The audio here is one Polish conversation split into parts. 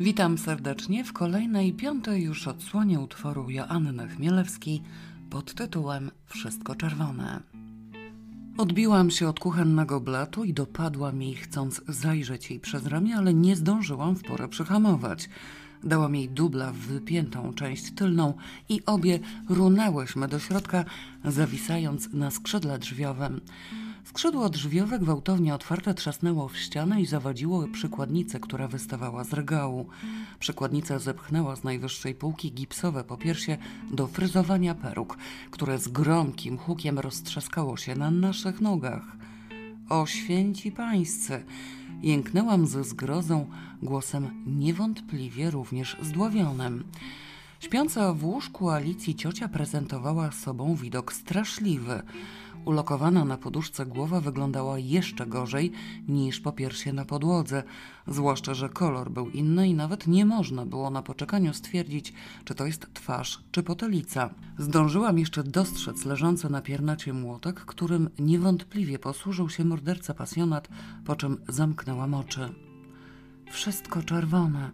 Witam serdecznie w kolejnej, piątej już odsłonie utworu Joanny Chmielewskiej pod tytułem Wszystko czerwone. Odbiłam się od kuchennego blatu i dopadłam jej, chcąc zajrzeć jej przez ramię, ale nie zdążyłam w porę przyhamować. Dałam jej dubla w wypiętą część tylną i obie runęłyśmy do środka, zawisając na skrzydle drzwiowym. Skrzydło drzwiowe gwałtownie otwarte trzasnęło w ścianę i zawadziło przykładnicę, która wystawała z regału. Przykładnica zepchnęła z najwyższej półki gipsowe popiersie do fryzowania peruk, które z gromkim hukiem roztrzaskało się na naszych nogach. O święci pańscy! Jęknęłam ze zgrozą, głosem niewątpliwie również zdławionym. Śpiąca w łóżku Alicji ciocia prezentowała sobą widok straszliwy. Ulokowana na poduszce głowa wyglądała jeszcze gorzej niż po piersie na podłodze, zwłaszcza, że kolor był inny i nawet nie można było na poczekaniu stwierdzić, czy to jest twarz, czy potelica. Zdążyłam jeszcze dostrzec leżący na piernacie młotek, którym niewątpliwie posłużył się morderca pasjonat, po czym zamknęłam oczy. Wszystko czerwone.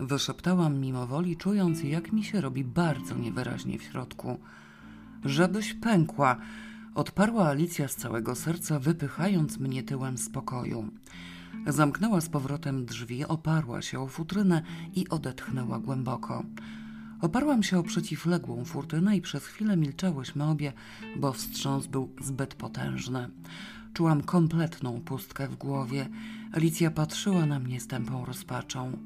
Wyszeptałam mimowoli, czując, jak mi się robi bardzo niewyraźnie w środku. Żebyś pękła, odparła Alicja z całego serca, wypychając mnie tyłem z pokoju. Zamknęła z powrotem drzwi, oparła się o futrynę i odetchnęła głęboko. Oparłam się o przeciwległą furtynę i przez chwilę milczałyśmy obie, bo wstrząs był zbyt potężny. Czułam kompletną pustkę w głowie. Alicja patrzyła na mnie z tępą rozpaczą.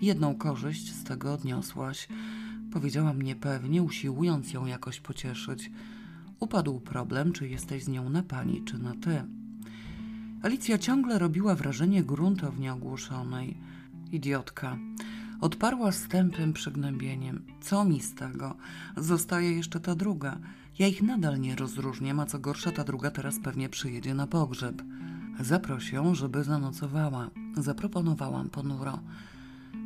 Jedną korzyść z tego odniosłaś, powiedziałam niepewnie, usiłując ją jakoś pocieszyć. Upadł problem, czy jesteś z nią na pani, czy na ty. Alicja ciągle robiła wrażenie gruntownie ogłuszonej. Idiotka. Odparła z tępym przygnębieniem. Co mi z tego? Zostaje jeszcze ta druga. Ja ich nadal nie rozróżniam, a co gorsza, ta druga teraz pewnie przyjedzie na pogrzeb. Zaproś ją, żeby zanocowała. Zaproponowałam ponuro.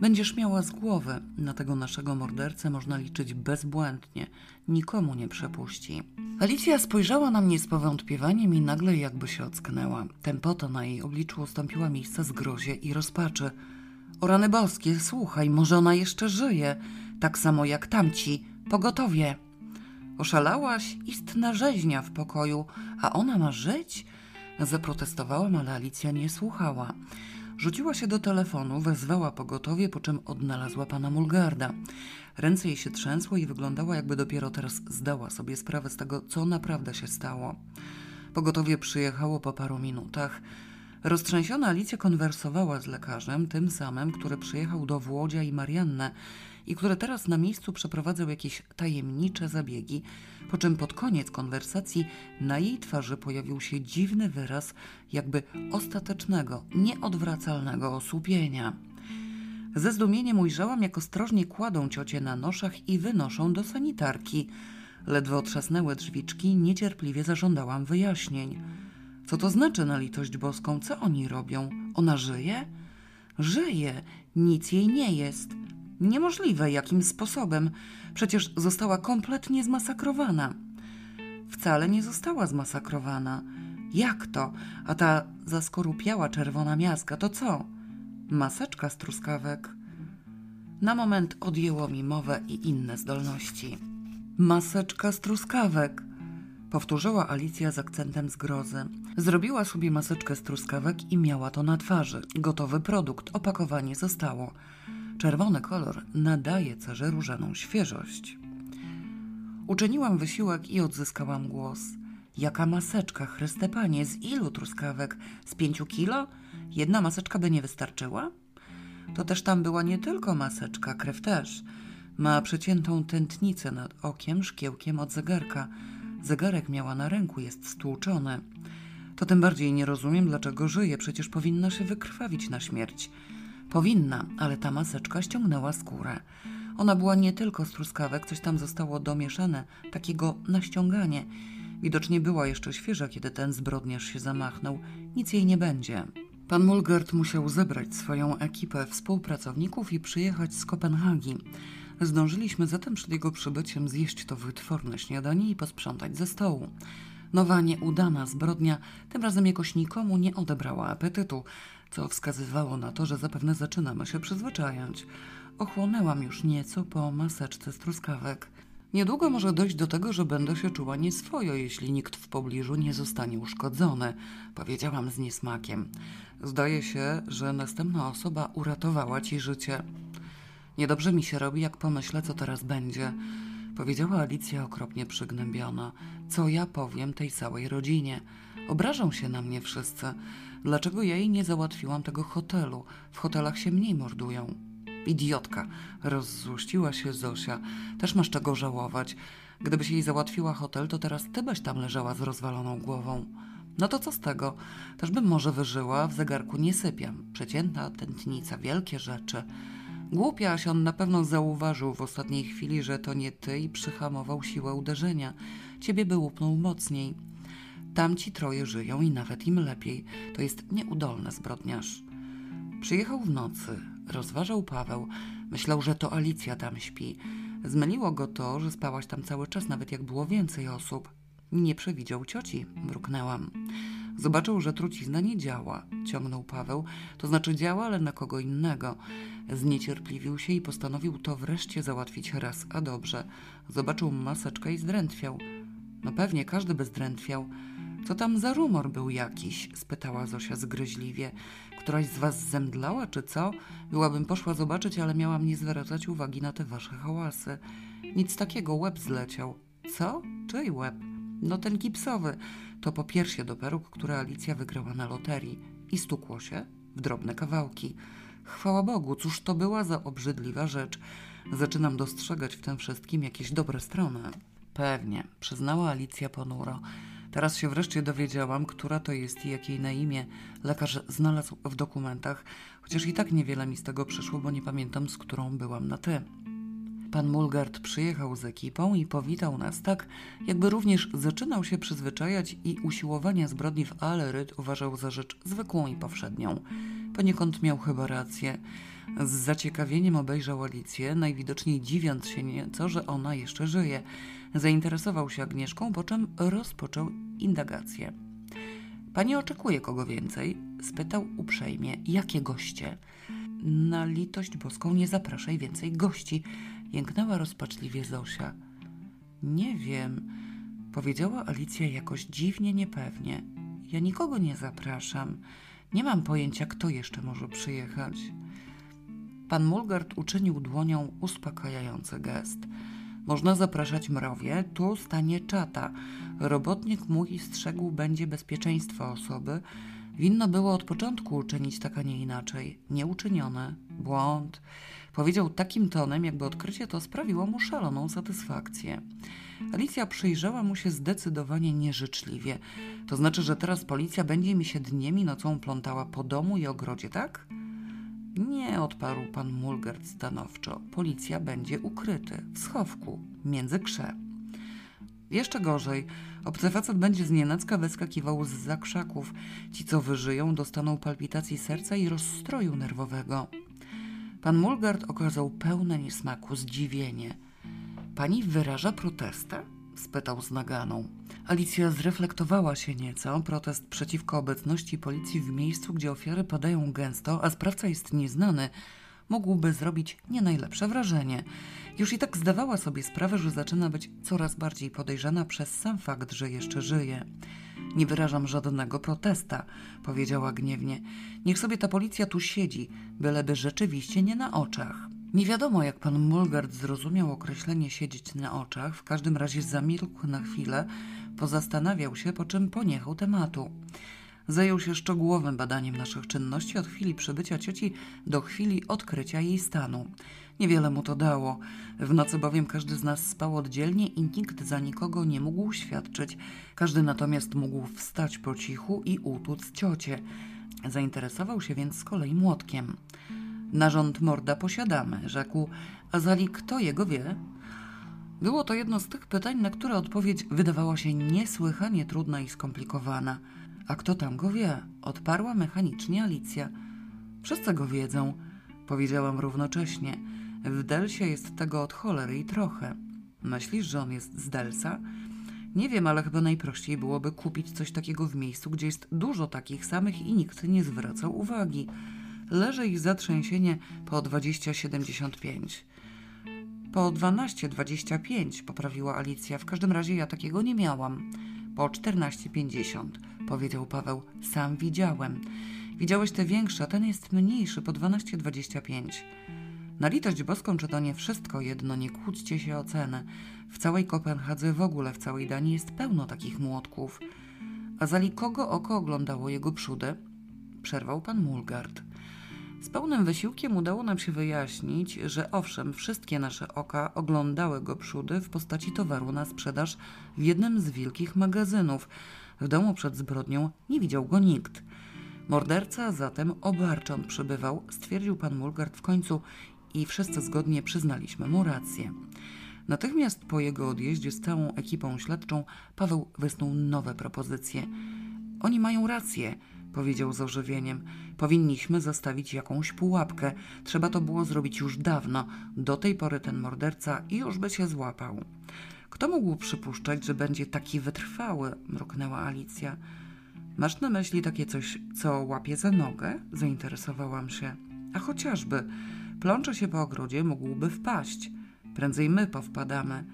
Będziesz miała z głowy. Na tego naszego mordercę można liczyć bezbłędnie. Nikomu nie przepuści. Alicja spojrzała na mnie z powątpiewaniem i nagle jakby się ocknęła. Tempota na jej obliczu ustąpiła miejsca zgrozie i rozpaczy. O rany boskie, słuchaj, może ona jeszcze żyje. Tak samo jak tamci. Pogotowie. Oszalałaś? Istna rzeźnia w pokoju. A ona ma żyć? Zaprotestowałam, ale Alicja nie słuchała. Rzuciła się do telefonu, wezwała pogotowie, po czym odnalazła pana Mulgarda. Ręce jej się trzęsły i wyglądała, jakby dopiero teraz zdała sobie sprawę z tego, co naprawdę się stało. Pogotowie przyjechało po paru minutach. Roztrzęsiona Alicja konwersowała z lekarzem, tym samym, który przyjechał do Włodzia i Mariannę i który teraz na miejscu przeprowadzał jakieś tajemnicze zabiegi, po czym pod koniec konwersacji na jej twarzy pojawił się dziwny wyraz jakby ostatecznego, nieodwracalnego osłupienia. Ze zdumieniem ujrzałam, jak ostrożnie kładą ciocie na noszach i wynoszą do sanitarki. Ledwo otrzasnęły drzwiczki, niecierpliwie zażądałam wyjaśnień. Co to znaczy na litość boską? Co oni robią? Ona żyje? Żyje. Nic jej nie jest. Niemożliwe jakim sposobem. Przecież została kompletnie zmasakrowana. Wcale nie została zmasakrowana. Jak to? A ta zaskorupiała czerwona miazga to co? Maseczka z truskawek. Na moment odjęło mi mowę i inne zdolności. Maseczka z truskawek powtórzyła Alicja z akcentem zgrozy. Zrobiła sobie maseczkę z truskawek i miała to na twarzy. Gotowy produkt, opakowanie zostało. Czerwony kolor nadaje cerze różaną świeżość. Uczyniłam wysiłek i odzyskałam głos. Jaka maseczka, Chryste Panie, z ilu truskawek? Z pięciu kilo? Jedna maseczka by nie wystarczyła? To też tam była nie tylko maseczka, krew też. Ma przeciętą tętnicę nad okiem, szkiełkiem od zegarka. Zegarek miała na ręku, jest stłuczony. To tym bardziej nie rozumiem, dlaczego żyje, przecież powinna się wykrwawić na śmierć. Powinna, ale ta maseczka ściągnęła skórę. Ona była nie tylko z truskawek, coś tam zostało domieszane, takiego naściąganie. Widocznie była jeszcze świeża, kiedy ten zbrodniarz się zamachnął. Nic jej nie będzie. Pan Mulgert musiał zebrać swoją ekipę współpracowników i przyjechać z Kopenhagi. Zdążyliśmy zatem przed jego przybyciem zjeść to wytworne śniadanie i posprzątać ze stołu. Nowa nieudana zbrodnia tym razem jakoś nikomu nie odebrała apetytu, co wskazywało na to, że zapewne zaczynamy się przyzwyczajać. Ochłonęłam już nieco po maseczce z truskawek. Niedługo może dojść do tego, że będę się czuła nieswojo, jeśli nikt w pobliżu nie zostanie uszkodzony, powiedziałam z niesmakiem. Zdaje się, że następna osoba uratowała ci życie. Niedobrze mi się robi, jak pomyślę, co teraz będzie, powiedziała Alicja okropnie przygnębiona. Co ja powiem tej całej rodzinie? Obrażą się na mnie wszyscy. Dlaczego ja jej nie załatwiłam tego hotelu? W hotelach się mniej mordują. Idiotka, rozzłościła się Zosia. Też masz czego żałować. Gdybyś jej załatwiła hotel, to teraz ty byś tam leżała z rozwaloną głową. No to co z tego? Też bym może wyżyła, w zegarku nie sypiam. Przeciętna tętnica, wielkie rzeczy. Głupiaś, on na pewno zauważył w ostatniej chwili, że to nie ty i przyhamował siłę uderzenia. Ciebie by łupnął mocniej. Tamci troje żyją i nawet im lepiej. To jest nieudolny zbrodniarz. Przyjechał w nocy, rozważał Paweł. Myślał, że to Alicja tam śpi. Zmyliło go to, że spałaś tam cały czas, nawet jak było więcej osób. Nie przewidział cioci, mruknęłam. Zobaczył, że trucizna nie działa, ciągnął Paweł. To znaczy działa, ale na kogo innego. Zniecierpliwił się i postanowił to wreszcie załatwić raz, a dobrze. Zobaczył maseczkę i zdrętwiał. No pewnie każdy by zdrętwiał. Co tam za rumor był jakiś? spytała Zosia zgryźliwie. Któraś z was zemdlała, czy co? Byłabym poszła zobaczyć, ale miałam nie zwracać uwagi na te wasze hałasy. Nic takiego, łeb zleciał. Co? Czyj łeb? No ten gipsowy. To po piersie do peruk, które Alicja wygrała na loterii. I stukło się w drobne kawałki. Chwała Bogu, cóż to była za obrzydliwa rzecz. Zaczynam dostrzegać w tym wszystkim jakieś dobre strony. Pewnie, przyznała Alicja ponuro. Teraz się wreszcie dowiedziałam, która to jest i jakiej na imię lekarz znalazł w dokumentach, chociaż i tak niewiele mi z tego przyszło, bo nie pamiętam, z którą byłam na ty. Pan Mulgard przyjechał z ekipą i powitał nas tak, jakby również zaczynał się przyzwyczajać i usiłowania zbrodni w Aleryt uważał za rzecz zwykłą i powszednią. Poniekąd miał chyba rację. Z zaciekawieniem obejrzał Alicję, najwidoczniej dziwiąc się nieco, że ona jeszcze żyje. Zainteresował się Agnieszką, po czym rozpoczął indagację. Pani oczekuje kogo więcej? spytał uprzejmie. Jakie goście? Na litość boską nie zapraszaj więcej gości, jęknęła rozpaczliwie Zosia. Nie wiem, powiedziała Alicja jakoś dziwnie niepewnie. Ja nikogo nie zapraszam. Nie mam pojęcia, kto jeszcze może przyjechać. Pan Mulgard uczynił dłonią uspokajający gest. Można zapraszać mrowie, tu stanie czata. Robotnik mój strzegł będzie bezpieczeństwa osoby. Winno było od początku uczynić tak, a nie inaczej. Nieuczynione. Błąd. Powiedział takim tonem, jakby odkrycie to sprawiło mu szaloną satysfakcję. Alicja przyjrzała mu się zdecydowanie nieżyczliwie. To znaczy, że teraz policja będzie mi się dniem i nocą plątała po domu i ogrodzie, tak? Nie, odparł pan Mulgert stanowczo. Policja będzie ukryty, w schowku, między krze. Jeszcze gorzej. Obcy facet będzie znienacka wyskakiwał z zakrzaków. Ci, co wyżyją, dostaną palpitacji serca i rozstroju nerwowego. Pan Mulgard okazał pełne niesmaku zdziwienie. Pani wyraża protestę? Spytał z naganą. Alicja zreflektowała się nieco. Protest przeciwko obecności policji w miejscu, gdzie ofiary padają gęsto, a sprawca jest nieznany, mógłby zrobić nie najlepsze wrażenie. Już i tak zdawała sobie sprawę, że zaczyna być coraz bardziej podejrzana przez sam fakt, że jeszcze żyje. Nie wyrażam żadnego protesta, powiedziała gniewnie. Niech sobie ta policja tu siedzi, byleby rzeczywiście nie na oczach. Nie wiadomo, jak pan Mulgard zrozumiał określenie siedzieć na oczach, w każdym razie zamilkł na chwilę, pozastanawiał się, po czym poniechał tematu. Zajął się szczegółowym badaniem naszych czynności od chwili przybycia cioci do chwili odkrycia jej stanu. Niewiele mu to dało. W nocy bowiem każdy z nas spał oddzielnie i nikt za nikogo nie mógł świadczyć. Każdy natomiast mógł wstać po cichu i utłuc ciocie. Zainteresował się więc z kolei młotkiem. Narząd morda posiadamy, rzekł. A zali kto jego wie? Było to jedno z tych pytań, na które odpowiedź wydawała się niesłychanie trudna i skomplikowana. A kto tam go wie? Odparła mechanicznie Alicja. Wszyscy go wiedzą, powiedziałam równocześnie. W Delsie jest tego od cholery i trochę. Myślisz, że on jest z Delsa? Nie wiem, ale chyba najprościej byłoby kupić coś takiego w miejscu, gdzie jest dużo takich samych i nikt nie zwracał uwagi. Leży ich zatrzęsienie po 20,75. Po 12,25 poprawiła Alicja. W każdym razie ja takiego nie miałam. Po 14,50 powiedział Paweł. Sam widziałem. Widziałeś te większe, a ten jest mniejszy po 12,25. Na litość boską, czy to nie wszystko jedno, nie kłóćcie się o cenę. W całej Kopenhadze, w ogóle w całej Danii jest pełno takich młotków. A zali kogo oko oglądało jego przódy? Przerwał pan Mulgard. Z pełnym wysiłkiem udało nam się wyjaśnić, że owszem, wszystkie nasze oka oglądały go przódy w postaci towaru na sprzedaż w jednym z wielkich magazynów. W domu przed zbrodnią nie widział go nikt. Morderca zatem obarcząc przybywał, stwierdził pan Mulgard w końcu i wszyscy zgodnie przyznaliśmy mu rację. Natychmiast po jego odjeździe z całą ekipą śledczą Paweł wysnuł nowe propozycje. Oni mają rację, powiedział z ożywieniem. Powinniśmy zostawić jakąś pułapkę. Trzeba to było zrobić już dawno. Do tej pory ten morderca już by się złapał. Kto mógł przypuszczać, że będzie taki wytrwały? mruknęła Alicja. Masz na myśli takie coś, co łapie za nogę? Zainteresowałam się. A chociażby. Plącze się po ogrodzie, mógłby wpaść. Prędzej my powpadamy.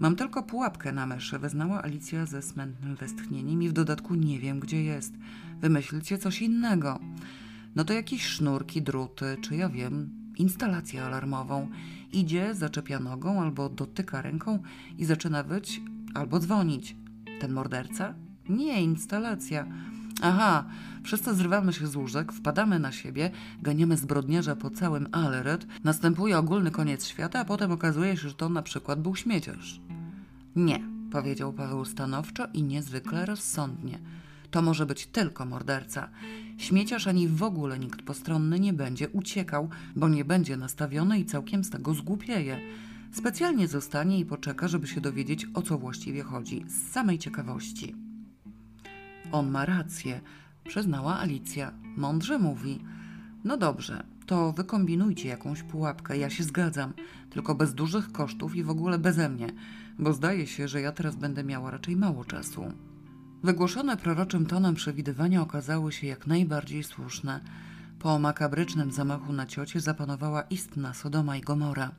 Mam tylko pułapkę na myszy, wyznała Alicja ze smętnym westchnieniem i w dodatku nie wiem, gdzie jest. Wymyślcie coś innego. No to jakieś sznurki, druty, czy ja wiem, instalację alarmową. Idzie, zaczepia nogą albo dotyka ręką i zaczyna wyć albo dzwonić. Ten morderca? Nie, instalacja. Aha, wszyscy zrywamy się z łóżek, wpadamy na siebie, ganiamy zbrodniarza po całym Aleret, następuje ogólny koniec świata, a potem okazuje się, że to na przykład był śmieciarz. Nie, powiedział Paweł stanowczo i niezwykle rozsądnie. To może być tylko morderca. Śmieciarz ani w ogóle nikt postronny nie będzie uciekał, bo nie będzie nastawiony i całkiem z tego zgłupieje. Specjalnie zostanie i poczeka, żeby się dowiedzieć, o co właściwie chodzi, z samej ciekawości. On ma rację, przyznała Alicja. Mądrze mówi. No dobrze, to wykombinujcie jakąś pułapkę, ja się zgadzam, tylko bez dużych kosztów i w ogóle beze mnie, bo zdaje się, że ja teraz będę miała raczej mało czasu. Wygłoszone proroczym tonem przewidywania okazały się jak najbardziej słuszne. Po makabrycznym zamachu na ciocie zapanowała istna Sodoma i Gomora.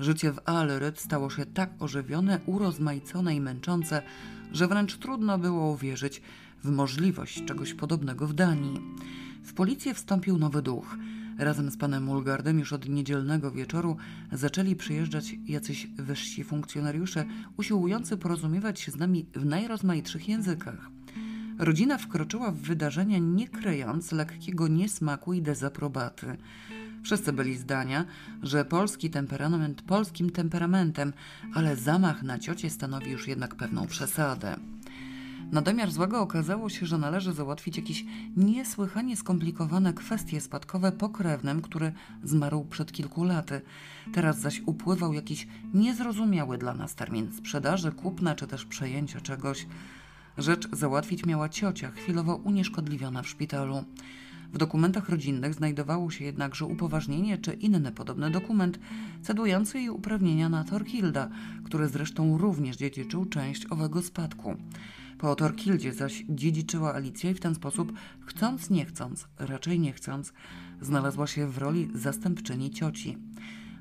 Życie w Aleryt stało się tak ożywione, urozmaicone i męczące, że wręcz trudno było uwierzyć w możliwość czegoś podobnego w Danii. W policję wstąpił nowy duch. Razem z panem Mulgardem już od niedzielnego wieczoru zaczęli przyjeżdżać jacyś wyżsi funkcjonariusze, usiłujący porozumiewać się z nami w najrozmaitszych językach. Rodzina wkroczyła w wydarzenia nie kryjąc lekkiego niesmaku i dezaprobaty. Wszyscy byli zdania, że polski temperament polskim temperamentem, ale zamach na ciocie stanowi już jednak pewną przesadę. Na domiar złego okazało się, że należy załatwić jakieś niesłychanie skomplikowane kwestie spadkowe pokrewnym, który zmarł przed kilku laty. Teraz zaś upływał jakiś niezrozumiały dla nas termin sprzedaży, kupna czy też przejęcia czegoś. Rzecz załatwić miała ciocia, chwilowo unieszkodliwiona w szpitalu. W dokumentach rodzinnych znajdowało się jednakże upoważnienie czy inny podobny dokument cedujący jej uprawnienia na Torkilda, który zresztą również dziedziczył część owego spadku. Po Torkildzie zaś dziedziczyła Alicja i w ten sposób, chcąc nie chcąc, raczej nie chcąc, znalazła się w roli zastępczyni cioci.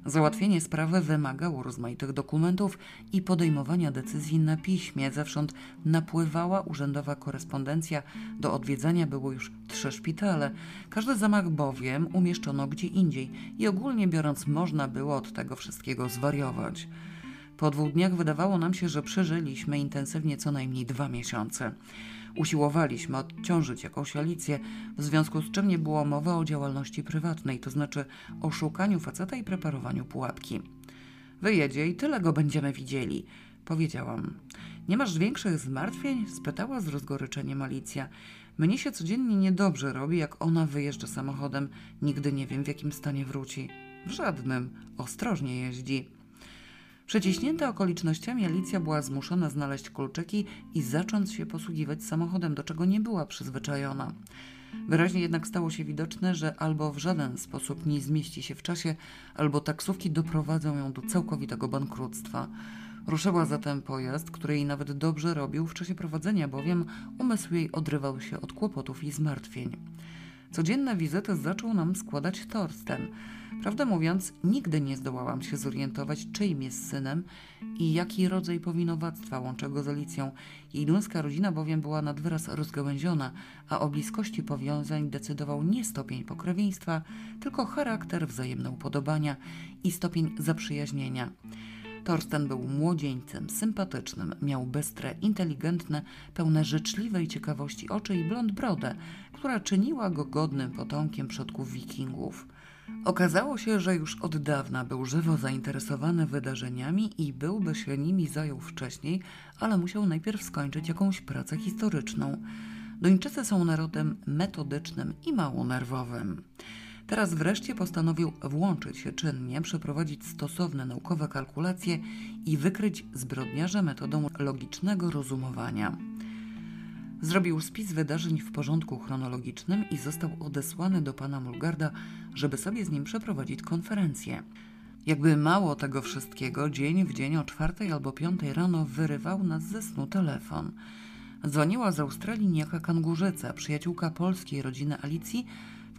Załatwienie sprawy wymagało rozmaitych dokumentów i podejmowania decyzji na piśmie. Zewsząd napływała urzędowa korespondencja. Do odwiedzania było już trzy szpitale. Każdy zamach bowiem umieszczono gdzie indziej i ogólnie biorąc można było od tego wszystkiego zwariować. Po dwóch dniach wydawało nam się, że przeżyliśmy intensywnie co najmniej dwa miesiące. Usiłowaliśmy odciążyć jakąś Alicję, w związku z czym nie było mowy o działalności prywatnej, to znaczy o szukaniu faceta i preparowaniu pułapki. Wyjedzie i tyle go będziemy widzieli, powiedziałam. Nie masz większych zmartwień? spytała z rozgoryczeniem Alicja. Mnie się codziennie niedobrze robi, jak ona wyjeżdża samochodem. Nigdy nie wiem, w jakim stanie wróci. W żadnym. Ostrożnie jeździ. Przeciśnięta okolicznościami, Alicja była zmuszona znaleźć kluczyki i zacząć się posługiwać samochodem, do czego nie była przyzwyczajona. Wyraźnie jednak stało się widoczne, że albo w żaden sposób nie zmieści się w czasie, albo taksówki doprowadzą ją do całkowitego bankructwa. Ruszyła zatem pojazd, który jej nawet dobrze robił w czasie prowadzenia, bowiem umysł jej odrywał się od kłopotów i zmartwień. Codzienne wizyty zaczął nam składać Torsten. Prawdę mówiąc, nigdy nie zdołałam się zorientować, czyim jest synem i jaki rodzaj powinowactwa łączy go z Alicją. Jej duńska rodzina bowiem była nad wyraz rozgałęziona, a o bliskości powiązań decydował nie stopień pokrewieństwa, tylko charakter, wzajemne upodobania i stopień zaprzyjaźnienia. Torsten był młodzieńcem, sympatycznym, miał bystre, inteligentne, pełne życzliwej ciekawości oczy i blond brodę, która czyniła go godnym potomkiem przodków wikingów. Okazało się, że już od dawna był żywo zainteresowany wydarzeniami i byłby się nimi zajął wcześniej, ale musiał najpierw skończyć jakąś pracę historyczną. Duńczycy są narodem metodycznym i mało nerwowym. Teraz wreszcie postanowił włączyć się czynnie, przeprowadzić stosowne naukowe kalkulacje i wykryć zbrodniarza metodą logicznego rozumowania. Zrobił spis wydarzeń w porządku chronologicznym i został odesłany do pana Mulgarda, żeby sobie z nim przeprowadzić konferencję. Jakby mało tego wszystkiego, dzień w dzień o czwartej albo piątej rano wyrywał nas ze snu telefon. Dzwoniła z Australii niejaka kangurzyca, przyjaciółka polskiej rodziny Alicji,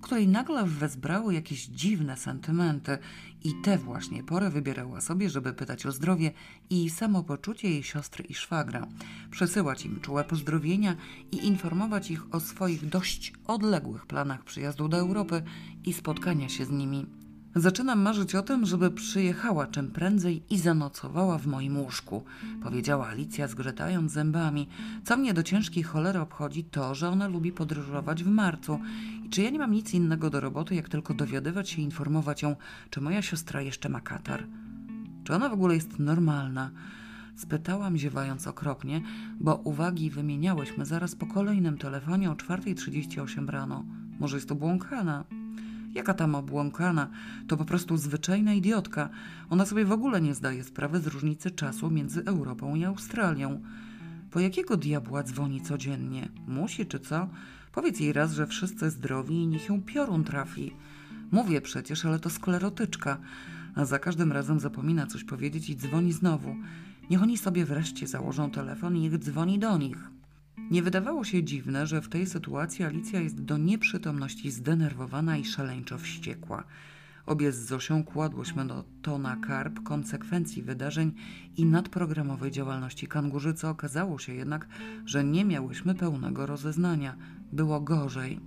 której nagle wezbrały jakieś dziwne sentymenty i tę właśnie porę wybierała sobie, żeby pytać o zdrowie i samopoczucie jej siostry i szwagra, przesyłać im czułe pozdrowienia i informować ich o swoich dość odległych planach przyjazdu do Europy i spotkania się z nimi. Zaczynam marzyć o tym, żeby przyjechała czym prędzej i zanocowała w moim łóżku, powiedziała Alicja zgrzetając zębami. Co mnie do ciężkiej cholery obchodzi to, że ona lubi podróżować w marcu i czy ja nie mam nic innego do roboty, jak tylko dowiadywać się i informować ją, czy moja siostra jeszcze ma katar. Czy ona w ogóle jest normalna? Spytałam, ziewając okropnie, bo uwagi wymieniałyśmy zaraz po kolejnym telefonie o 4.38 rano. Może jest to błąkana? Jaka tam obłąkana? To po prostu zwyczajna idiotka. Ona sobie w ogóle nie zdaje sprawy z różnicy czasu między Europą i Australią. Po jakiego diabła dzwoni codziennie? Musi czy co? Powiedz jej raz, że wszyscy zdrowi i niech ją piorun trafi. Mówię przecież, ale to sklerotyczka. A za każdym razem zapomina coś powiedzieć i dzwoni znowu. Niech oni sobie wreszcie założą telefon i niech dzwoni do nich. Nie wydawało się dziwne, że w tej sytuacji Alicja jest do nieprzytomności zdenerwowana i szaleńczo wściekła. Obie z Zosią kładłyśmy do to na karp konsekwencji wydarzeń i nadprogramowej działalności kangurzycy. Okazało się jednak, że nie miałyśmy pełnego rozeznania. Było gorzej.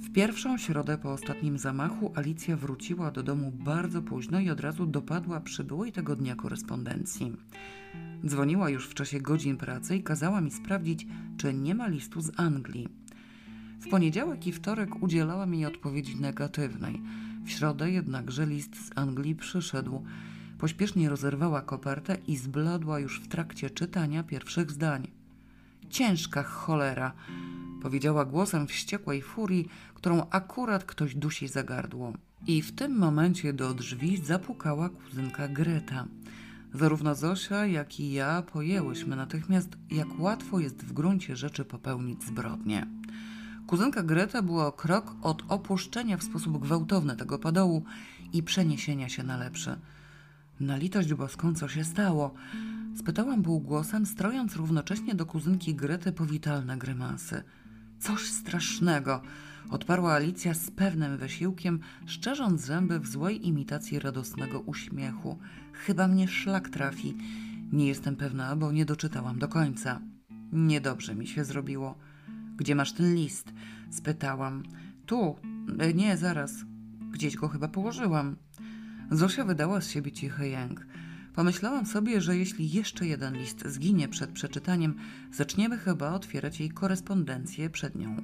W pierwszą środę po ostatnim zamachu Alicja wróciła do domu bardzo późno i od razu dopadła przybyłej tego dnia korespondencji. Dzwoniła już w czasie godzin pracy i kazała mi sprawdzić, czy nie ma listu z Anglii. W poniedziałek i wtorek udzielała jej odpowiedzi negatywnej. W środę jednakże list z Anglii przyszedł. Pośpiesznie rozerwała kopertę i zbladła już w trakcie czytania pierwszych zdań. Ciężka cholera, powiedziała głosem wściekłej furii, którą akurat ktoś dusi za gardło. I w tym momencie do drzwi zapukała kuzynka Greta. Zarówno Zosia, jak i ja pojęłyśmy natychmiast, jak łatwo jest w gruncie rzeczy popełnić zbrodnię. Kuzynka Greta była o krok od opuszczenia w sposób gwałtowny tego padołu i przeniesienia się na lepszy. Na litość boską, co się stało? Spytałam półgłosem, strojąc równocześnie do kuzynki Grety powitalne grymasy. Coś strasznego, odparła Alicja z pewnym wysiłkiem, szczerząc zęby w złej imitacji radosnego uśmiechu. Chyba mnie szlak trafi. Nie jestem pewna, bo nie doczytałam do końca. Niedobrze mi się zrobiło. Gdzie masz ten list? spytałam. Tu. E, nie, zaraz. Gdzieś go chyba położyłam. Zosia wydała z siebie cichy jęk. Pomyślałam sobie, że jeśli jeszcze jeden list zginie przed przeczytaniem, zaczniemy chyba otwierać jej korespondencję przed nią.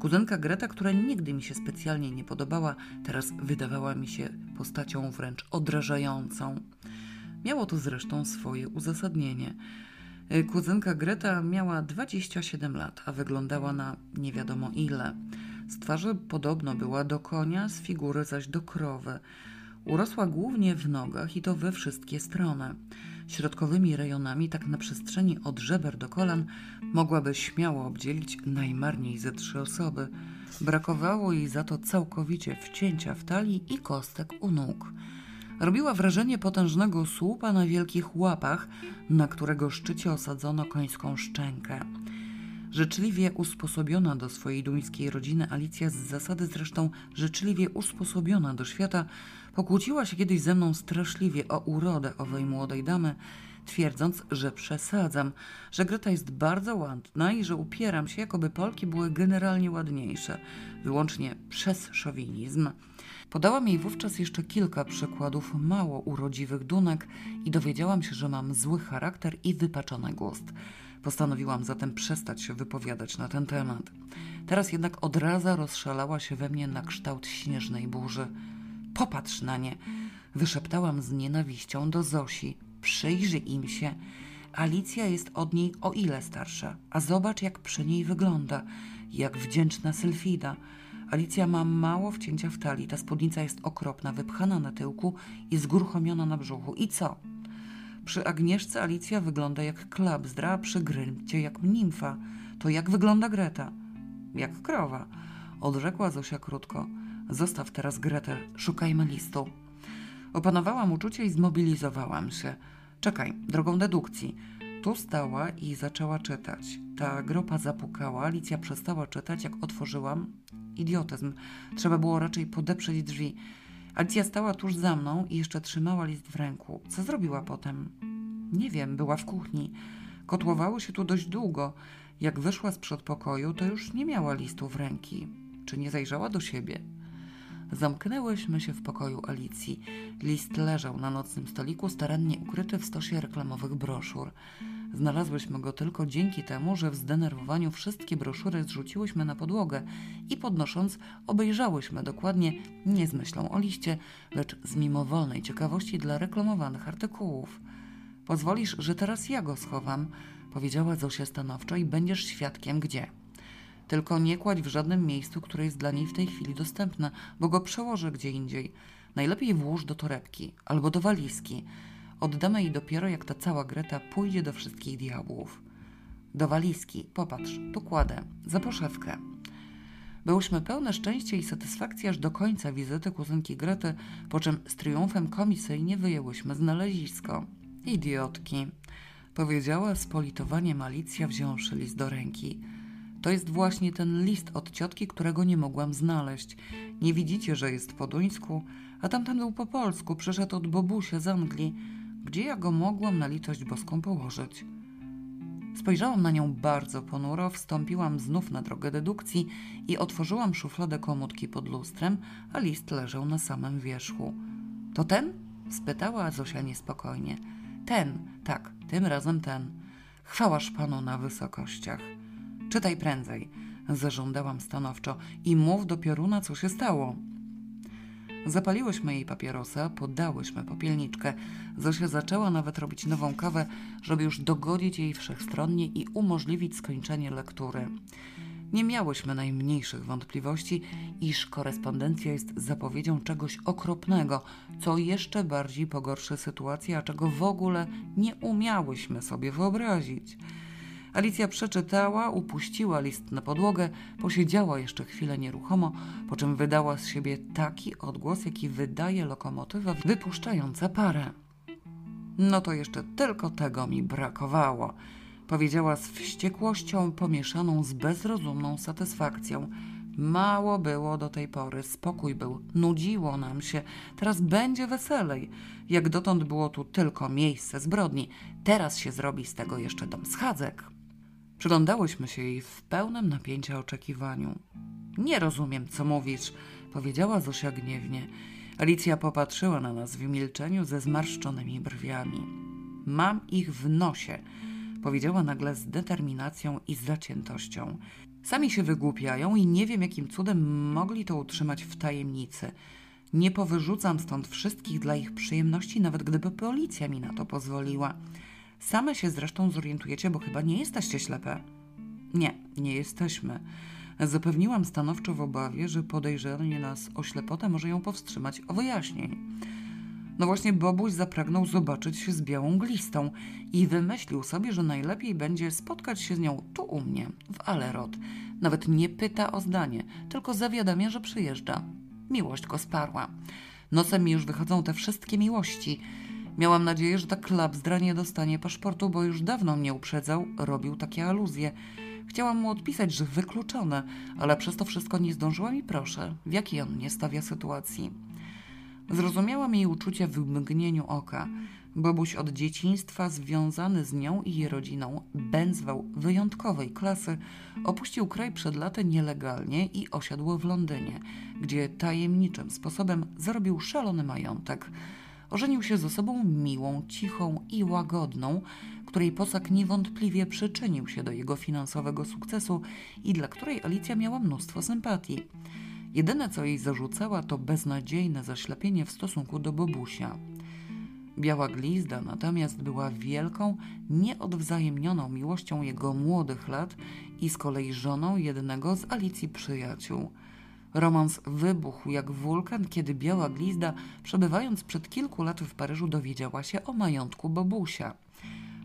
Kuzynka Greta, która nigdy mi się specjalnie nie podobała, teraz wydawała mi się postacią wręcz odrażającą. Miało to zresztą swoje uzasadnienie. Kuzynka Greta miała 27 lat, a wyglądała na nie wiadomo ile. Z twarzy podobno była do konia, z figury zaś do krowy. Urosła głównie w nogach i to we wszystkie strony. Środkowymi rejonami, tak na przestrzeni od żeber do kolan, mogłaby śmiało obdzielić najmarniej ze trzy osoby. Brakowało jej za to całkowicie wcięcia w talii i kostek u nóg. Robiła wrażenie potężnego słupa na wielkich łapach, na którego szczycie osadzono końską szczękę. Życzliwie usposobiona do swojej duńskiej rodziny, Alicja z zasady zresztą życzliwie usposobiona do świata, pokłóciła się kiedyś ze mną straszliwie o urodę owej młodej damy, twierdząc, że przesadzam, że Greta jest bardzo ładna i że upieram się, jakoby Polki były generalnie ładniejsze, wyłącznie przez szowinizm. Podałam jej wówczas jeszcze kilka przykładów mało urodziwych dunek i dowiedziałam się, że mam zły charakter i wypaczony gust. Postanowiłam zatem przestać się wypowiadać na ten temat. Teraz jednak odraza rozszalała się we mnie na kształt śnieżnej burzy. Popatrz na nie! Wyszeptałam z nienawiścią do Zosi. Przyjrzyj im się. Alicja jest od niej o ile starsza, a zobacz, jak przy niej wygląda, jak wdzięczna Sylfida. Alicja ma mało wcięcia w talii, ta spódnica jest okropna, wypchana na tyłku i zgruchomiona na brzuchu. I co? Przy Agnieszce Alicja wygląda jak klapzdra, a przy Grymcie jak nimfa. To jak wygląda Greta? Jak krowa. Odrzekła Zosia krótko. Zostaw teraz Gretę, szukajmy listu. Opanowałam uczucie i zmobilizowałam się. Czekaj, drogą dedukcji. Tu stała i zaczęła czytać. Ta gropa zapukała, Alicja przestała czytać, jak otworzyłam. Idiotyzm. Trzeba było raczej podeprzeć drzwi. Alicja stała tuż za mną i jeszcze trzymała list w ręku. Co zrobiła potem? Nie wiem, była w kuchni. Kotłowało się tu dość długo. Jak wyszła z przedpokoju, to już nie miała listu w ręki. Czy nie zajrzała do siebie? Zamknęłyśmy się w pokoju Alicji. List leżał na nocnym stoliku, starannie ukryty w stosie reklamowych broszur. Znalazłyśmy go tylko dzięki temu, że w zdenerwowaniu wszystkie broszury zrzuciłyśmy na podłogę i podnosząc obejrzałyśmy dokładnie nie z myślą o liście, lecz z mimowolnej ciekawości dla reklamowanych artykułów. Pozwolisz, że teraz ja go schowam, powiedziała Zosia stanowczo i będziesz świadkiem gdzie. Tylko nie kładź w żadnym miejscu, które jest dla niej w tej chwili dostępne, bo go przełożę gdzie indziej. Najlepiej włóż do torebki albo do walizki. Oddamy jej dopiero, jak ta cała Greta pójdzie do wszystkich diabłów. Do walizki, popatrz, tu kładę, za poszewkę. Byłyśmy pełne szczęścia i satysfakcji aż do końca wizyty kuzynki Grety, po czym z triumfem komisyjnie wyjęłyśmy znalezisko. Idiotki, powiedziała z politowaniem Alicja, wziąwszy list do ręki. To jest właśnie ten list od ciotki, którego nie mogłam znaleźć. Nie widzicie, że jest po duńsku, a tamten był po polsku, przyszedł od Bobusia z Anglii. Gdzie ja go mogłam na litość boską położyć? Spojrzałam na nią bardzo ponuro, wstąpiłam znów na drogę dedukcji i otworzyłam szufladę komódki pod lustrem, a list leżał na samym wierzchu. To ten? spytała Zosia niespokojnie. Ten, tak, tym razem ten. Chwałaż panu na wysokościach. Czytaj prędzej, zażądałam stanowczo i mów do pioruna, co się stało. Zapaliłyśmy jej papierosa, poddałyśmy popielniczkę. Zosia zaczęła nawet robić nową kawę, żeby już dogodzić jej wszechstronnie i umożliwić skończenie lektury. Nie miałyśmy najmniejszych wątpliwości, iż korespondencja jest zapowiedzią czegoś okropnego, co jeszcze bardziej pogorszy sytuację, a czego w ogóle nie umiałyśmy sobie wyobrazić. Alicja przeczytała, upuściła list na podłogę, posiedziała jeszcze chwilę nieruchomo, po czym wydała z siebie taki odgłos, jaki wydaje lokomotywa wypuszczająca parę. No to jeszcze tylko tego mi brakowało, powiedziała z wściekłością pomieszaną z bezrozumną satysfakcją. Mało było do tej pory, spokój był, nudziło nam się, teraz będzie weselej. Jak dotąd było tu tylko miejsce zbrodni, teraz się zrobi z tego jeszcze dom schadzek. Przyglądałyśmy się jej w pełnym napięcia oczekiwaniu. Nie rozumiem, co mówisz, powiedziała Zosia gniewnie. Alicja popatrzyła na nas w milczeniu ze zmarszczonymi brwiami. Mam ich w nosie, powiedziała nagle z determinacją i zaciętością. Sami się wygłupiają i nie wiem, jakim cudem mogli to utrzymać w tajemnicy. Nie powyrzucam stąd wszystkich dla ich przyjemności, nawet gdyby policja mi na to pozwoliła. Same się zresztą zorientujecie, bo chyba nie jesteście ślepe. Nie, nie jesteśmy. Zapewniłam stanowczo w obawie, że podejrzenie nas o ślepotę może ją powstrzymać o wyjaśnień. No właśnie Bobuś zapragnął zobaczyć się z białą glistą i wymyślił sobie, że najlepiej będzie spotkać się z nią tu u mnie, w Alerot. Nawet nie pyta o zdanie, tylko zawiadamia, że przyjeżdża. Miłość go sparła. Nosem mi już wychodzą te wszystkie miłości. Miałam nadzieję, że ta klapzdra nie dostanie paszportu, bo już dawno mnie uprzedzał, robił takie aluzje. Chciałam mu odpisać, że wykluczone, ale przez to wszystko nie zdążyłam i proszę, w jakiej on mnie stawia sytuacji. Zrozumiałam jej uczucia w mgnieniu oka. Bobuś od dzieciństwa związany z nią i jej rodziną, bęzwał wyjątkowej klasy, opuścił kraj przed laty nielegalnie i osiadł w Londynie, gdzie tajemniczym sposobem zarobił szalony majątek. Ożenił się z osobą miłą, cichą i łagodną, której posag niewątpliwie przyczynił się do jego finansowego sukcesu i dla której Alicja miała mnóstwo sympatii. Jedyne, co jej zarzucała, to beznadziejne zaślepienie w stosunku do Bobusia. Biała glizda natomiast była wielką, nieodwzajemnioną miłością jego młodych lat i z kolei żoną jednego z Alicji przyjaciół. Romans wybuchł jak wulkan, kiedy Biała Glizda, przebywając przed kilku laty w Paryżu, dowiedziała się o majątku Bobusia.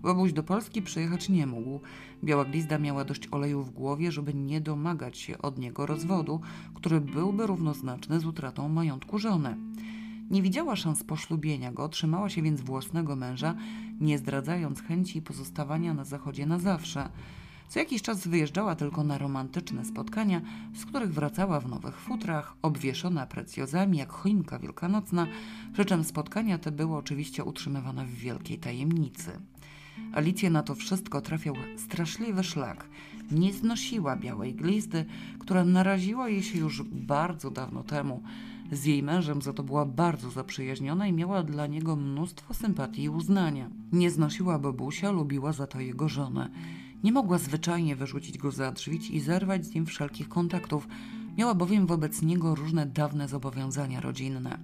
Bobuś do Polski przyjechać nie mógł. Biała Glizda miała dość oleju w głowie, żeby nie domagać się od niego rozwodu, który byłby równoznaczny z utratą majątku żony. Nie widziała szans poślubienia go, trzymała się więc własnego męża, nie zdradzając chęci pozostawania na zachodzie na zawsze. Co jakiś czas wyjeżdżała tylko na romantyczne spotkania, z których wracała w nowych futrach, obwieszona precjozami jak choinka wielkanocna, przy czym spotkania te były oczywiście utrzymywane w wielkiej tajemnicy. Alicja na to wszystko trafiał straszliwy szlak. Nie znosiła białej glizdy, która naraziła jej się już bardzo dawno temu. Z jej mężem za to była bardzo zaprzyjaźniona i miała dla niego mnóstwo sympatii i uznania. Nie znosiła babusia, lubiła za to jego żonę. Nie mogła zwyczajnie wyrzucić go za drzwi i zerwać z nim wszelkich kontaktów. Miała bowiem wobec niego różne dawne zobowiązania rodzinne.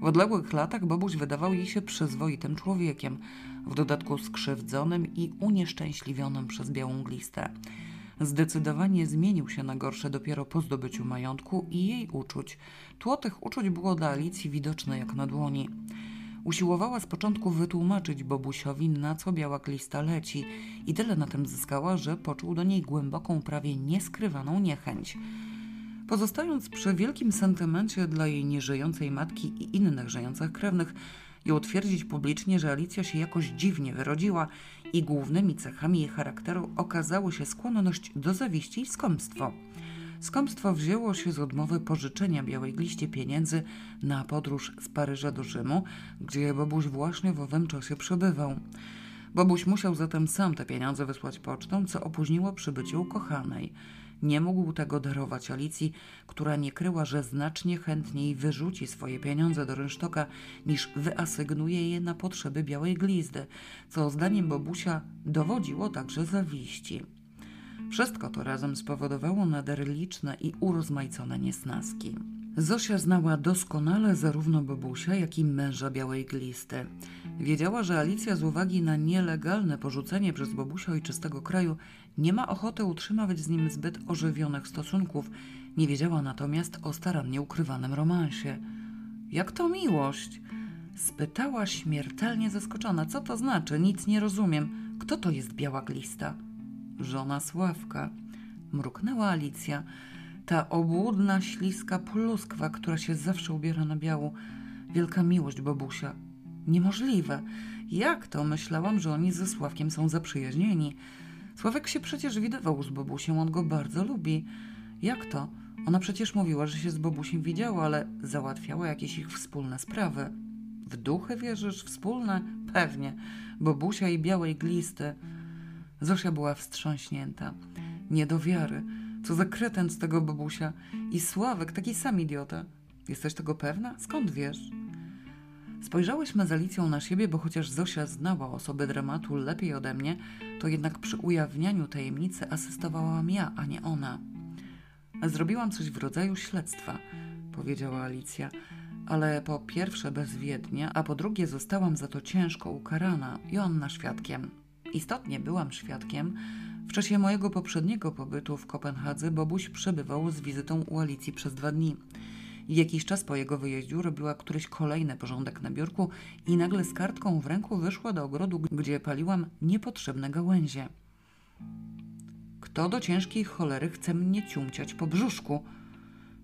W odległych latach Bobuś wydawał jej się przyzwoitym człowiekiem, w dodatku skrzywdzonym i unieszczęśliwionym przez białą glistę. Zdecydowanie zmienił się na gorsze dopiero po zdobyciu majątku i jej uczuć. Tło tych uczuć było dla Alicji widoczne jak na dłoni. Usiłowała z początku wytłumaczyć Bobusiowi, na co biała glista leci i tyle na tym zyskała, że poczuł do niej głęboką, prawie nieskrywaną niechęć. Pozostając przy wielkim sentymencie dla jej nieżyjącej matki i innych żyjących krewnych, i utwierdzić publicznie, że Alicja się jakoś dziwnie wyrodziła i głównymi cechami jej charakteru okazały się skłonność do zawiści i skąpstwo. Skąpstwo wzięło się z odmowy pożyczenia Białej Gliście pieniędzy na podróż z Paryża do Rzymu, gdzie Bobuś właśnie w owym czasie przebywał. Bobuś musiał zatem sam te pieniądze wysłać pocztą, co opóźniło przybycie ukochanej. Nie mógł tego darować Alicji, która nie kryła, że znacznie chętniej wyrzuci swoje pieniądze do rynsztoka, niż wyasygnuje je na potrzeby białej glizdy, co zdaniem Bobusia dowodziło także zawiści. Wszystko to razem spowodowało nader liczne i urozmaicone niesnaski. Zosia znała doskonale zarówno Bobusia, jak i męża białej glisty. Wiedziała, że Alicja z uwagi na nielegalne porzucenie przez Bobusia ojczystego kraju nie ma ochoty utrzymywać z nim zbyt ożywionych stosunków. Nie wiedziała natomiast o starannie ukrywanym romansie. Jak to miłość? Spytała śmiertelnie zaskoczona. Co to znaczy? Nic nie rozumiem. Kto to jest biała glista? Żona Sławka. Mruknęła Alicja. Ta obłudna, śliska pluskwa, która się zawsze ubiera na biału. Wielka miłość Bobusia. Niemożliwe. Jak to? Myślałam, że oni ze Sławkiem są zaprzyjaźnieni. Sławek się przecież widywał z Bobusiem, on go bardzo lubi. Jak to? Ona przecież mówiła, że się z Bobusiem widziała, ale załatwiała jakieś ich wspólne sprawy. W duchy wierzysz? Wspólne? Pewnie. Bobusia i białej glisty. Zosia była wstrząśnięta. Nie do wiary. Co za kreten z tego Bobusia. I Sławek, taki sam idiota. Jesteś tego pewna? Skąd wiesz? Spojrzałyśmy z Alicją na siebie, bo chociaż Zosia znała osoby dramatu lepiej ode mnie, to jednak przy ujawnianiu tajemnicy asystowałam ja, a nie ona. Zrobiłam coś w rodzaju śledztwa, powiedziała Alicja, ale po pierwsze bezwiednie, a po drugie zostałam za to ciężko ukarana, Joanna świadkiem. Istotnie byłam świadkiem. W czasie mojego poprzedniego pobytu w Kopenhadze Bobuś przebywał z wizytą u Alicji przez dwa dni. Jakiś czas po jego wyjeździu robiła któryś kolejny porządek na biurku i nagle z kartką w ręku wyszła do ogrodu, gdzie paliłam niepotrzebne gałęzie. Kto do ciężkiej cholery chce mnie ciumciać po brzuszku?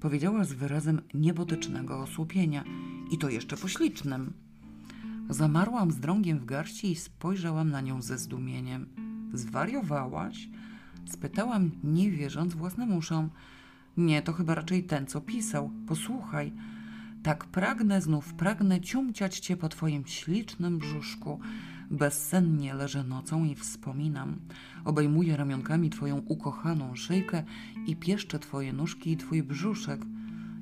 Powiedziała z wyrazem niebotycznego osłupienia i to jeszcze poślicznym. Zamarłam z drągiem w garści i spojrzałam na nią ze zdumieniem. Zwariowałaś? Spytałam, nie wierząc własnym uszom. Nie, to chyba raczej ten, co pisał. Posłuchaj. Tak pragnę, znów pragnę ciumciać cię po twoim ślicznym brzuszku. Bezsennie leżę nocą i wspominam. Obejmuję ramionkami twoją ukochaną szyjkę i pieszczę twoje nóżki i twój brzuszek.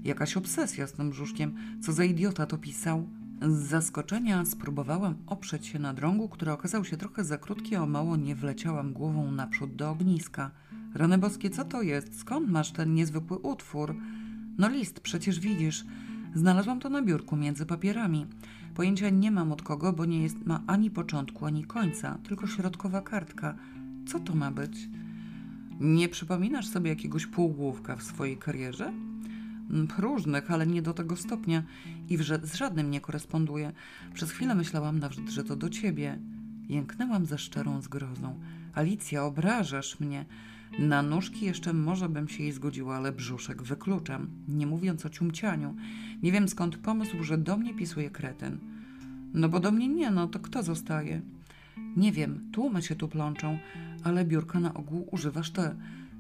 Jakaś obsesja z tym brzuszkiem. Co za idiota to pisał? Z zaskoczenia spróbowałam oprzeć się na drągu, który okazał się trochę za krótki, a o mało nie wleciałam głową naprzód do ogniska. Rany boskie, co to jest? Skąd masz ten niezwykły utwór? No list, przecież widzisz. Znalazłam to na biurku między papierami. Pojęcia nie mam od kogo, bo nie jest ma ani początku, ani końca, tylko środkowa kartka. Co to ma być? Nie przypominasz sobie jakiegoś półgłówka w swojej karierze? Mm, Różnych, ale nie do tego stopnia i z żadnym nie koresponduje. Przez chwilę myślałam nawet, że to do ciebie. Jęknęłam ze szczerą zgrozą. Alicja, obrażasz mnie. Na nóżki jeszcze może bym się jej zgodziła, ale brzuszek wykluczam, nie mówiąc o ciumcianiu. Nie wiem skąd pomysł, że do mnie pisuje kretyn. No bo do mnie nie, no to kto zostaje? Nie wiem, tłumy się tu plączą, ale biurka na ogół używasz ty.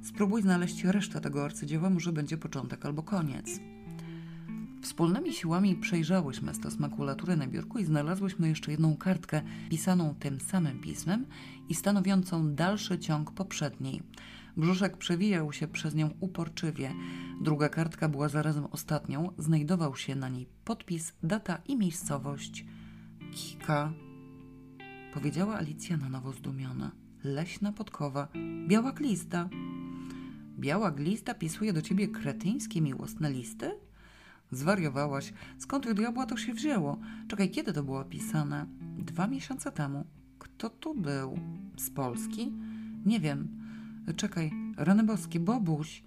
Spróbuj znaleźć resztę tego arcydzieła, może będzie początek albo koniec. Wspólnymi siłami przejrzałyśmy stos makulatury na biurku i znalazłyśmy jeszcze jedną kartkę pisaną tym samym pismem i stanowiącą dalszy ciąg poprzedniej. Brzuszek przewijał się przez nią uporczywie. Druga kartka była zarazem ostatnią. Znajdował się na niej podpis, data i miejscowość. Kika, powiedziała Alicja na nowo zdumiona. Leśna podkowa, biała glista. Biała glista pisuje do ciebie kretyńskie miłosne listy? Zwariowałaś. Skąd u diabła to się wzięło? Czekaj, kiedy to było pisane? Dwa miesiące temu. Kto tu był? Z Polski? Nie wiem. Czekaj, rany boskie, Bobuś.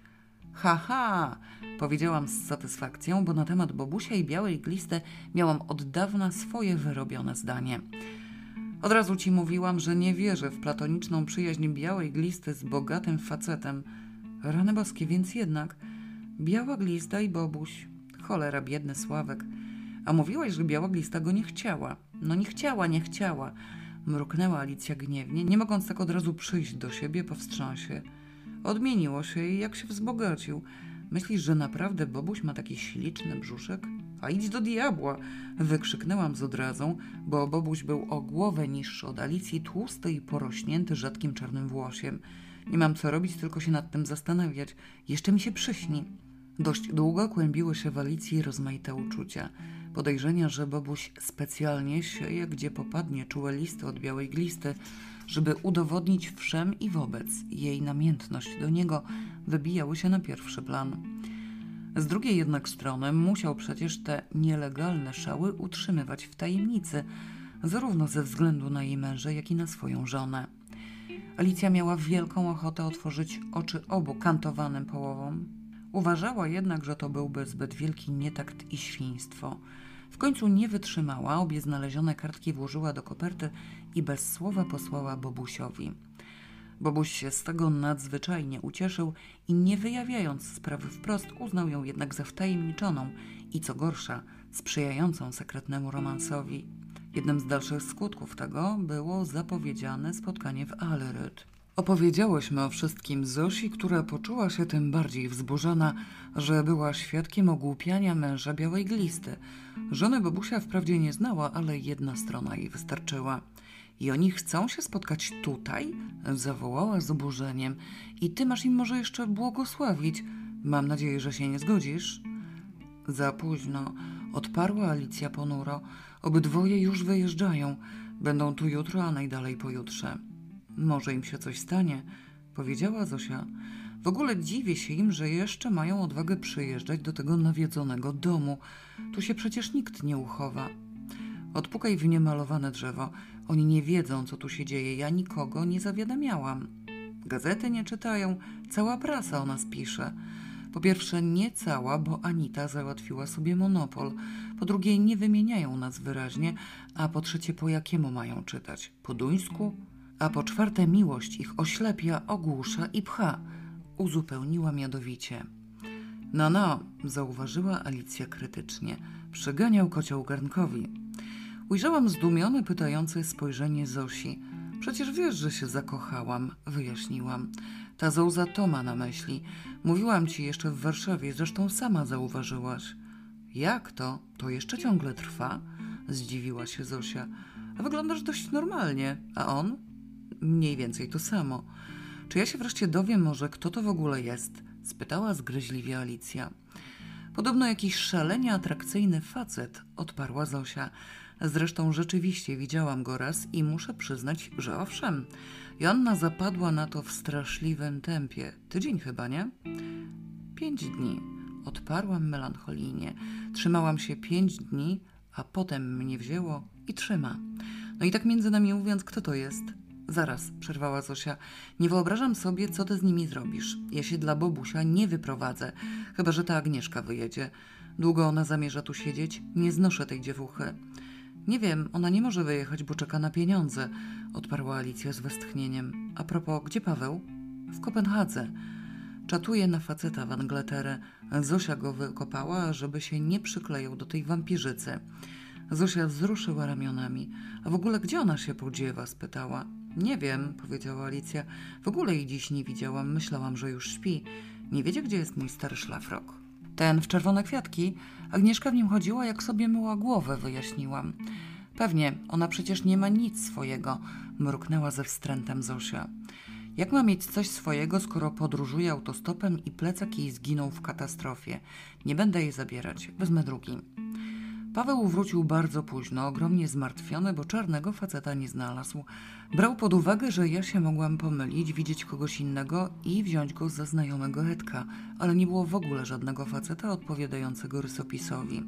Haha, ha, powiedziałam z satysfakcją, bo na temat Bobusia i białej glisty miałam od dawna swoje wyrobione zdanie. Od razu ci mówiłam, że nie wierzę w platoniczną przyjaźń białej glisty z bogatym facetem. Rany boskie, więc jednak biała glista i Bobuś. Cholera, biedny Sławek. A mówiłaś, że biała glista go nie chciała. No nie chciała, nie chciała. Mruknęła Alicja gniewnie, nie mogąc tak od razu przyjść do siebie po wstrząsie. Odmieniło się i jak się wzbogacił. Myślisz, że naprawdę Bobuś ma taki śliczny brzuszek? A idź do diabła! Wykrzyknęłam z odrazą, bo Bobuś był o głowę niższy od Alicji, tłusty i porośnięty rzadkim czarnym włosiem. Nie mam co robić, tylko się nad tym zastanawiać. Jeszcze mi się przyśni. Dość długo kłębiły się w Alicji rozmaite uczucia. Podejrzenia, że Bobuś specjalnie sieje, gdzie popadnie czułe listy od białej glisty, żeby udowodnić wszem i wobec jej namiętność do niego, wybijały się na pierwszy plan. Z drugiej jednak strony musiał przecież te nielegalne szały utrzymywać w tajemnicy, zarówno ze względu na jej męża, jak i na swoją żonę. Alicja miała wielką ochotę otworzyć oczy obu kantowanym połowom, Uważała jednak, że to byłby zbyt wielki nietakt i świństwo. W końcu nie wytrzymała, obie znalezione kartki włożyła do koperty i bez słowa posłała Bobusiowi. Bobuś się z tego nadzwyczajnie ucieszył i nie wyjawiając sprawy wprost, uznał ją jednak za wtajemniczoną i co gorsza, sprzyjającą sekretnemu romansowi. Jednym z dalszych skutków tego było zapowiedziane spotkanie w Aleryt. Opowiedziałyśmy o wszystkim Zosi, która poczuła się tym bardziej wzburzona, że była świadkiem ogłupiania męża białej glisty. Żony Bobusia wprawdzie nie znała, ale jedna strona jej wystarczyła. I oni chcą się spotkać tutaj? Zawołała z oburzeniem. I ty masz im może jeszcze błogosławić. Mam nadzieję, że się nie zgodzisz. Za późno, odparła Alicja ponuro. Obydwoje już wyjeżdżają. Będą tu jutro, a najdalej pojutrze. Może im się coś stanie, powiedziała Zosia. W ogóle dziwię się im, że jeszcze mają odwagę przyjeżdżać do tego nawiedzonego domu. Tu się przecież nikt nie uchowa. Odpukaj w niemalowane drzewo. Oni nie wiedzą, co tu się dzieje. Ja nikogo nie zawiadamiałam. Gazety nie czytają, cała prasa o nas pisze. Po pierwsze, nie cała, bo Anita załatwiła sobie monopol. Po drugie, nie wymieniają nas wyraźnie. A po trzecie, po jakiemu mają czytać? Po duńsku? a po czwarte miłość ich oślepia, ogłusza i pcha, uzupełniła miadowicie. No, no, zauważyła Alicja krytycznie. Przyganiał kocioł garnkowi. Ujrzałam zdumione, pytające spojrzenie Zosi. Przecież wiesz, że się zakochałam, wyjaśniłam. Ta Zouza to ma na myśli. Mówiłam ci jeszcze w Warszawie, zresztą sama zauważyłaś. Jak to? To jeszcze ciągle trwa? Zdziwiła się Zosia. Wyglądasz dość normalnie. A on? Mniej więcej to samo. Czy ja się wreszcie dowiem może, kto to w ogóle jest? spytała zgryźliwie Alicja. Podobno jakiś szalenie atrakcyjny facet, odparła Zosia. Zresztą rzeczywiście widziałam go raz i muszę przyznać, że owszem. Joanna zapadła na to w straszliwym tempie. Tydzień chyba, nie? Pięć dni. Odparłam melancholijnie. Trzymałam się pięć dni, a potem mnie wzięło i trzyma. No i tak między nami mówiąc, kto to jest? Zaraz, przerwała Zosia. Nie wyobrażam sobie, co ty z nimi zrobisz. Ja się dla Bobusia nie wyprowadzę, chyba że ta Agnieszka wyjedzie. Długo ona zamierza tu siedzieć? Nie znoszę tej dziewuchy. Nie wiem, ona nie może wyjechać, bo czeka na pieniądze, odparła Alicja z westchnieniem. A propos, gdzie Paweł? W Kopenhadze. Czatuje na faceta w Angleterę. Zosia go wykopała, żeby się nie przyklejał do tej wampirzycy. Zosia wzruszyła ramionami. A w ogóle gdzie ona się podziewa? spytała. Nie wiem, powiedziała Alicja. W ogóle jej dziś nie widziałam. Myślałam, że już śpi. Nie wiedzie, gdzie jest mój stary szlafrok. Ten w czerwone kwiatki. Agnieszka w nim chodziła, jak sobie myła głowę, wyjaśniłam. Pewnie, ona przecież nie ma nic swojego, mruknęła ze wstrętem Zosia. Jak ma mieć coś swojego, skoro podróżuje autostopem i plecak jej zginął w katastrofie? Nie będę jej zabierać, wezmę drugi. Paweł wrócił bardzo późno, ogromnie zmartwiony, bo czarnego faceta nie znalazł. Brał pod uwagę, że ja się mogłam pomylić, widzieć kogoś innego i wziąć go za znajomego Edka, ale nie było w ogóle żadnego faceta odpowiadającego rysopisowi.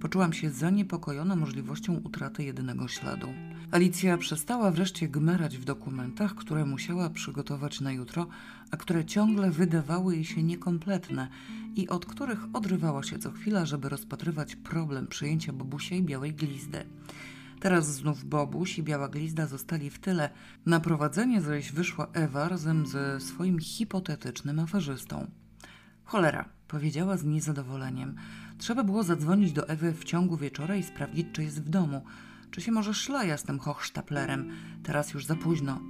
Poczułam się zaniepokojona możliwością utraty jedynego śladu. Alicja przestała wreszcie gmerać w dokumentach, które musiała przygotować na jutro, a które ciągle wydawały jej się niekompletne i od których odrywała się co chwila, żeby rozpatrywać problem przyjęcia Bobusia i Białej Glizdy. Teraz znów Bobuś i Biała Glizda zostali w tyle. Na prowadzenie zaś wyszła Ewa razem ze swoim hipotetycznym aferzystą. Cholera, powiedziała z niezadowoleniem. Trzeba było zadzwonić do Ewy w ciągu wieczora i sprawdzić, czy jest w domu. Czy się może szlaja z tym hochsztaplerem? Teraz już za późno.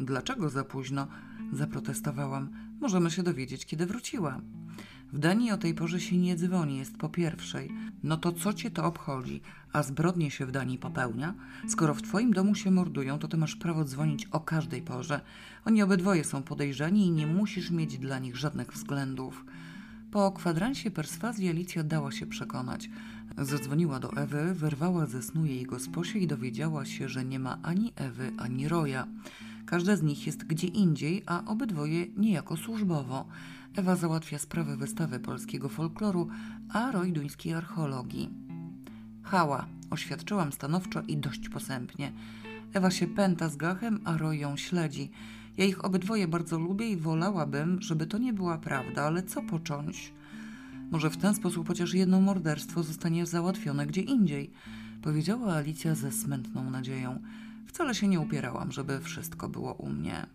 Dlaczego za późno? Zaprotestowałam. Możemy się dowiedzieć, kiedy wróciła. W Danii o tej porze się nie dzwoni, jest po pierwszej. No to co cię to obchodzi? A zbrodnie się w Danii popełnia? Skoro w twoim domu się mordują, to ty masz prawo dzwonić o każdej porze. Oni obydwoje są podejrzani i nie musisz mieć dla nich żadnych względów. Po kwadransie perswazji Alicja dała się przekonać. Zadzwoniła do Ewy, wyrwała ze snu jej gosposie i dowiedziała się, że nie ma ani Ewy, ani Roja. Każda z nich jest gdzie indziej, a obydwoje niejako służbowo. Ewa załatwia sprawę wystawy polskiego folkloru, a Roy duńskiej archeologii. Hała, oświadczyłam stanowczo i dość posępnie. Ewa się pęta z gachem, a Roy ją śledzi. Ja ich obydwoje bardzo lubię i wolałabym, żeby to nie była prawda, ale co począć? Może w ten sposób chociaż jedno morderstwo zostanie załatwione gdzie indziej, powiedziała Alicja ze smętną nadzieją. Wcale się nie upierałam, żeby wszystko było u mnie.